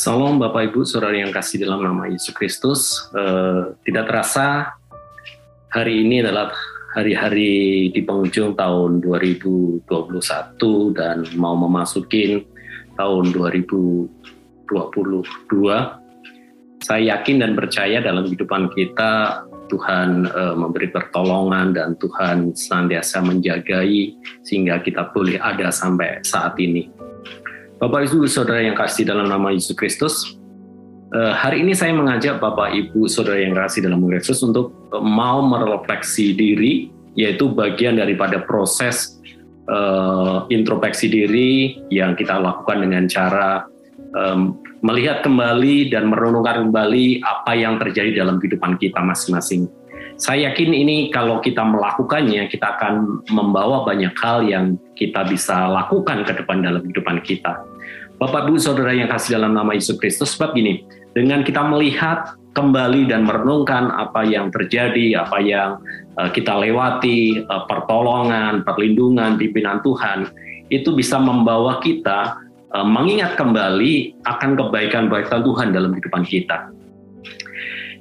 Salam Bapak Ibu Saudara yang kasih dalam nama Yesus Kristus. Uh, tidak terasa hari ini adalah hari-hari di penghujung tahun 2021 dan mau memasukin tahun 2022. Saya yakin dan percaya dalam kehidupan kita Tuhan uh, memberi pertolongan dan Tuhan senantiasa menjagai sehingga kita boleh ada sampai saat ini. Bapak Ibu Saudara yang kasih dalam nama Yesus Kristus, uh, hari ini saya mengajak Bapak Ibu Saudara yang kasih dalam nama Yesus untuk uh, mau merefleksi diri, yaitu bagian daripada proses uh, introspeksi diri yang kita lakukan dengan cara melihat kembali dan merenungkan kembali apa yang terjadi dalam kehidupan kita masing-masing. Saya yakin ini kalau kita melakukannya, kita akan membawa banyak hal yang kita bisa lakukan ke depan dalam kehidupan kita. Bapak Ibu Saudara yang kasih dalam nama Yesus Kristus, sebab gini, dengan kita melihat kembali dan merenungkan apa yang terjadi, apa yang uh, kita lewati, uh, pertolongan, perlindungan, pimpinan Tuhan, itu bisa membawa kita uh, mengingat kembali akan kebaikan-kebaikan Tuhan dalam kehidupan kita.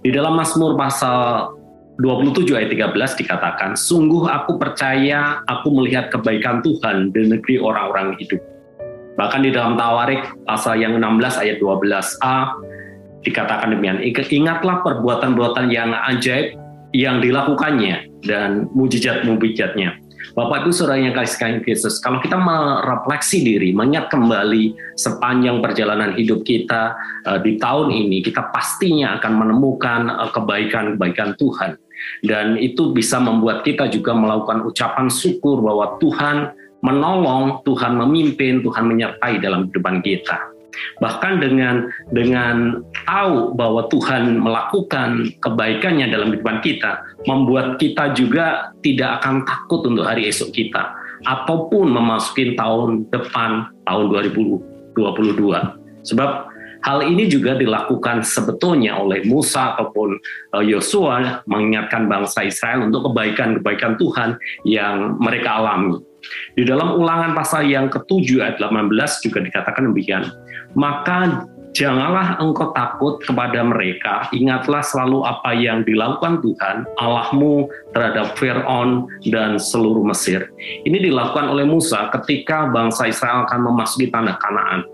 Di dalam Mazmur pasal 27 ayat 13 dikatakan, Sungguh aku percaya aku melihat kebaikan Tuhan di negeri orang-orang hidup. Bahkan di dalam Tawarik pasal yang 16 ayat 12a dikatakan demikian, ingatlah perbuatan-perbuatan yang ajaib yang dilakukannya dan mujizat-mujizatnya. Bapak Ibu Saudara yang kasih Yesus, kalau kita merefleksi diri, mengingat kembali sepanjang perjalanan hidup kita uh, di tahun ini, kita pastinya akan menemukan uh, kebaikan-kebaikan Tuhan. Dan itu bisa membuat kita juga melakukan ucapan syukur bahwa Tuhan menolong, Tuhan memimpin, Tuhan menyertai dalam kehidupan kita. Bahkan dengan dengan tahu bahwa Tuhan melakukan kebaikannya dalam kehidupan kita, membuat kita juga tidak akan takut untuk hari esok kita ataupun memasuki tahun depan tahun 2022. Sebab hal ini juga dilakukan sebetulnya oleh Musa ataupun eh, Yosua mengingatkan bangsa Israel untuk kebaikan-kebaikan Tuhan yang mereka alami. Di dalam ulangan pasal yang ketujuh ayat 18 juga dikatakan demikian. Maka janganlah engkau takut kepada mereka, ingatlah selalu apa yang dilakukan Tuhan, Allahmu terhadap Fir'aun dan seluruh Mesir. Ini dilakukan oleh Musa ketika bangsa Israel akan memasuki tanah Kanaan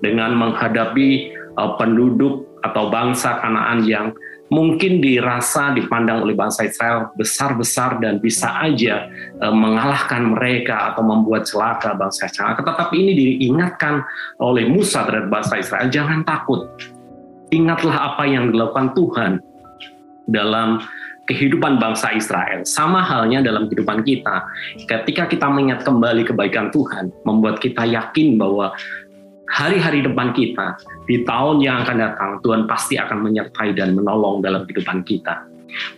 dengan menghadapi uh, penduduk atau bangsa Kanaan yang mungkin dirasa dipandang oleh bangsa Israel besar-besar dan bisa aja e, mengalahkan mereka atau membuat celaka bangsa Israel. Tetapi ini diingatkan oleh Musa terhadap bangsa Israel, jangan takut. Ingatlah apa yang dilakukan Tuhan dalam kehidupan bangsa Israel. Sama halnya dalam kehidupan kita. Ketika kita mengingat kembali kebaikan Tuhan, membuat kita yakin bahwa hari-hari depan kita, di tahun yang akan datang, Tuhan pasti akan menyertai dan menolong dalam kehidupan kita.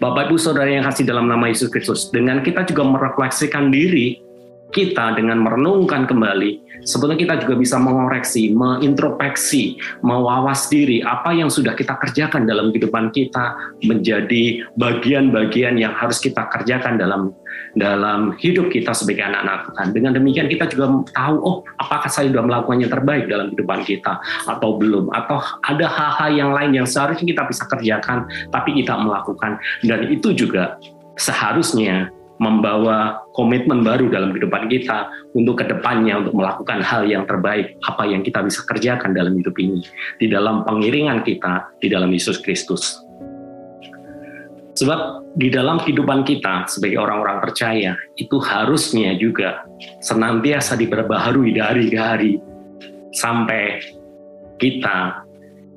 Bapak Ibu Saudara yang kasih dalam nama Yesus Kristus, dengan kita juga merefleksikan diri kita dengan merenungkan kembali, sebetulnya kita juga bisa mengoreksi, mengintrospeksi, mewawas diri apa yang sudah kita kerjakan dalam kehidupan kita menjadi bagian-bagian yang harus kita kerjakan dalam dalam hidup kita sebagai anak-anak Tuhan. Dengan demikian kita juga tahu, oh apakah saya sudah melakukan yang terbaik dalam kehidupan kita atau belum, atau ada hal-hal yang lain yang seharusnya kita bisa kerjakan tapi kita melakukan dan itu juga seharusnya membawa komitmen baru dalam kehidupan kita untuk ke depannya untuk melakukan hal yang terbaik apa yang kita bisa kerjakan dalam hidup ini di dalam pengiringan kita di dalam Yesus Kristus. Sebab di dalam kehidupan kita sebagai orang-orang percaya itu harusnya juga senantiasa diperbaharui dari ke hari sampai kita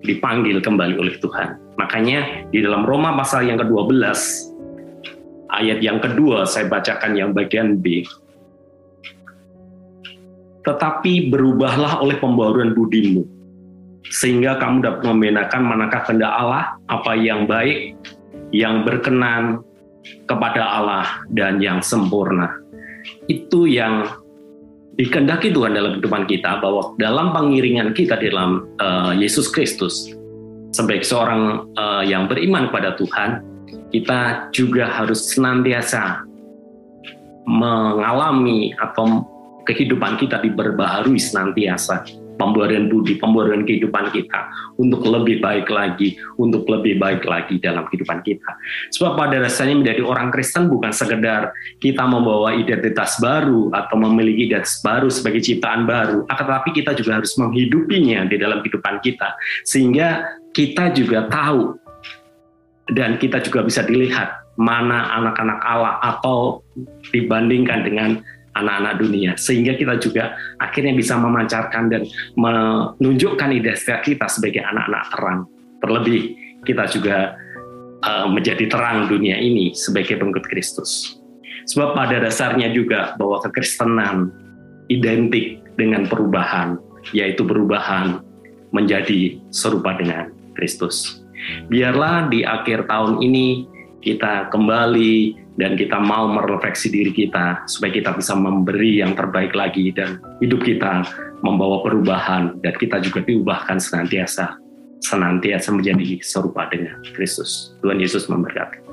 dipanggil kembali oleh Tuhan. Makanya di dalam Roma pasal yang ke-12 ayat yang kedua saya bacakan yang bagian B. Tetapi berubahlah oleh pembaruan budimu, sehingga kamu dapat membedakan manakah kehendak Allah, apa yang baik, yang berkenan kepada Allah, dan yang sempurna. Itu yang dikehendaki Tuhan dalam kehidupan kita, bahwa dalam pengiringan kita dalam uh, Yesus Kristus, sebagai seorang uh, yang beriman kepada Tuhan, kita juga harus senantiasa mengalami atau kehidupan kita diperbaharui senantiasa pembuaran budi, pembuaran kehidupan kita untuk lebih baik lagi, untuk lebih baik lagi dalam kehidupan kita. Sebab pada dasarnya menjadi orang Kristen bukan sekedar kita membawa identitas baru atau memiliki identitas baru sebagai ciptaan baru, akan tetapi kita juga harus menghidupinya di dalam kehidupan kita sehingga kita juga tahu dan kita juga bisa dilihat mana anak-anak Allah atau dibandingkan dengan anak-anak dunia. Sehingga kita juga akhirnya bisa memancarkan dan menunjukkan identitas kita sebagai anak-anak terang. Terlebih kita juga uh, menjadi terang dunia ini sebagai pengikut Kristus. Sebab pada dasarnya juga bahwa kekristenan identik dengan perubahan yaitu perubahan menjadi serupa dengan Kristus biarlah di akhir tahun ini kita kembali dan kita mau merefleksi diri kita supaya kita bisa memberi yang terbaik lagi dan hidup kita membawa perubahan dan kita juga diubahkan senantiasa senantiasa menjadi serupa dengan Kristus. Tuhan Yesus memberkati.